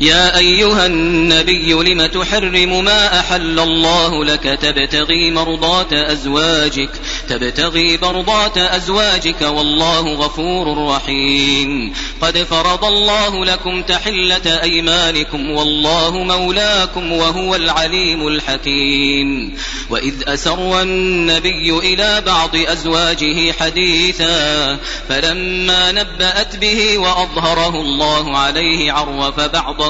يا أيها النبي لم تحرم ما أحل الله لك تبتغي مرضات أزواجك تبتغي مرضات أزواجك والله غفور رحيم. قد فرض الله لكم تحلة أيمانكم والله مولاكم وهو العليم الحكيم. وإذ أسر النبي إلى بعض أزواجه حديثا فلما نبأت به وأظهره الله عليه عرف بعضه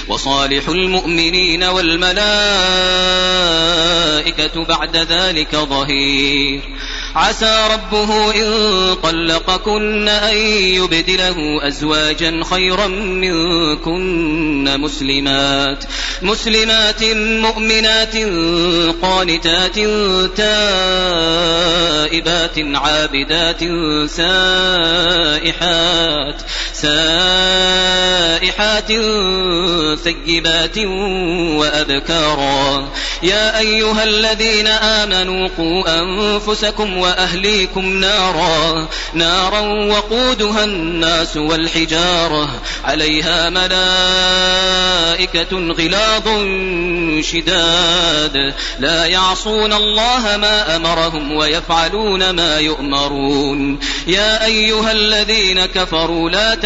وصالح المؤمنين والملائكة بعد ذلك ظهير. عسى ربه إن طلقكن أن يبدله أزواجا خيرا منكن مسلمات. مسلمات مؤمنات قانتات تائبات عابدات سائحات. سائحات ثيبات وأبكارا. يا أيها الذين آمنوا قوا أنفسكم وأهليكم نارا. نارا وقودها الناس والحجارة. عليها ملائكة غلاظ شداد. لا يعصون الله ما أمرهم ويفعلون ما يؤمرون. يا أيها الذين كفروا لا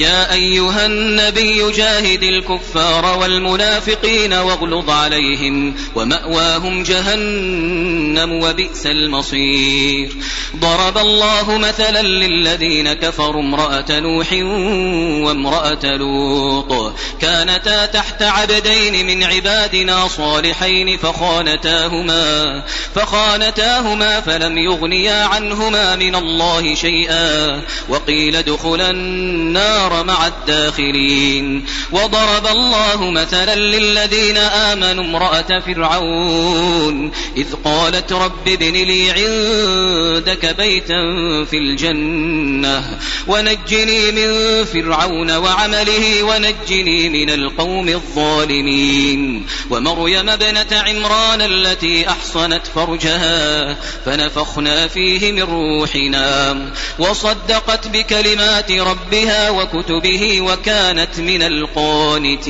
يا أيها النبي جاهد الكفار والمنافقين واغلظ عليهم ومأواهم جهنم وبئس المصير. ضرب الله مثلا للذين كفروا امرأة نوح وامرأة لوط. كانتا تحت عبدين من عبادنا صالحين فخانتاهما فخانتاهما فلم يغنيا عنهما من الله شيئا. وقيل ادخلا النار النار مع الداخلين. وضرب الله مثلا للذين آمنوا امرأة فرعون. إذ قالت رب ابن لي عندك بيتا في الجنة ونجني من فرعون وعمله ونجني من القوم الظالمين. ومريم ابنة عمران التي أحصنت فرجها فنفخنا فيه من روحنا. وصدقت بكلمات ربها وكتبه وكانت من القانتين.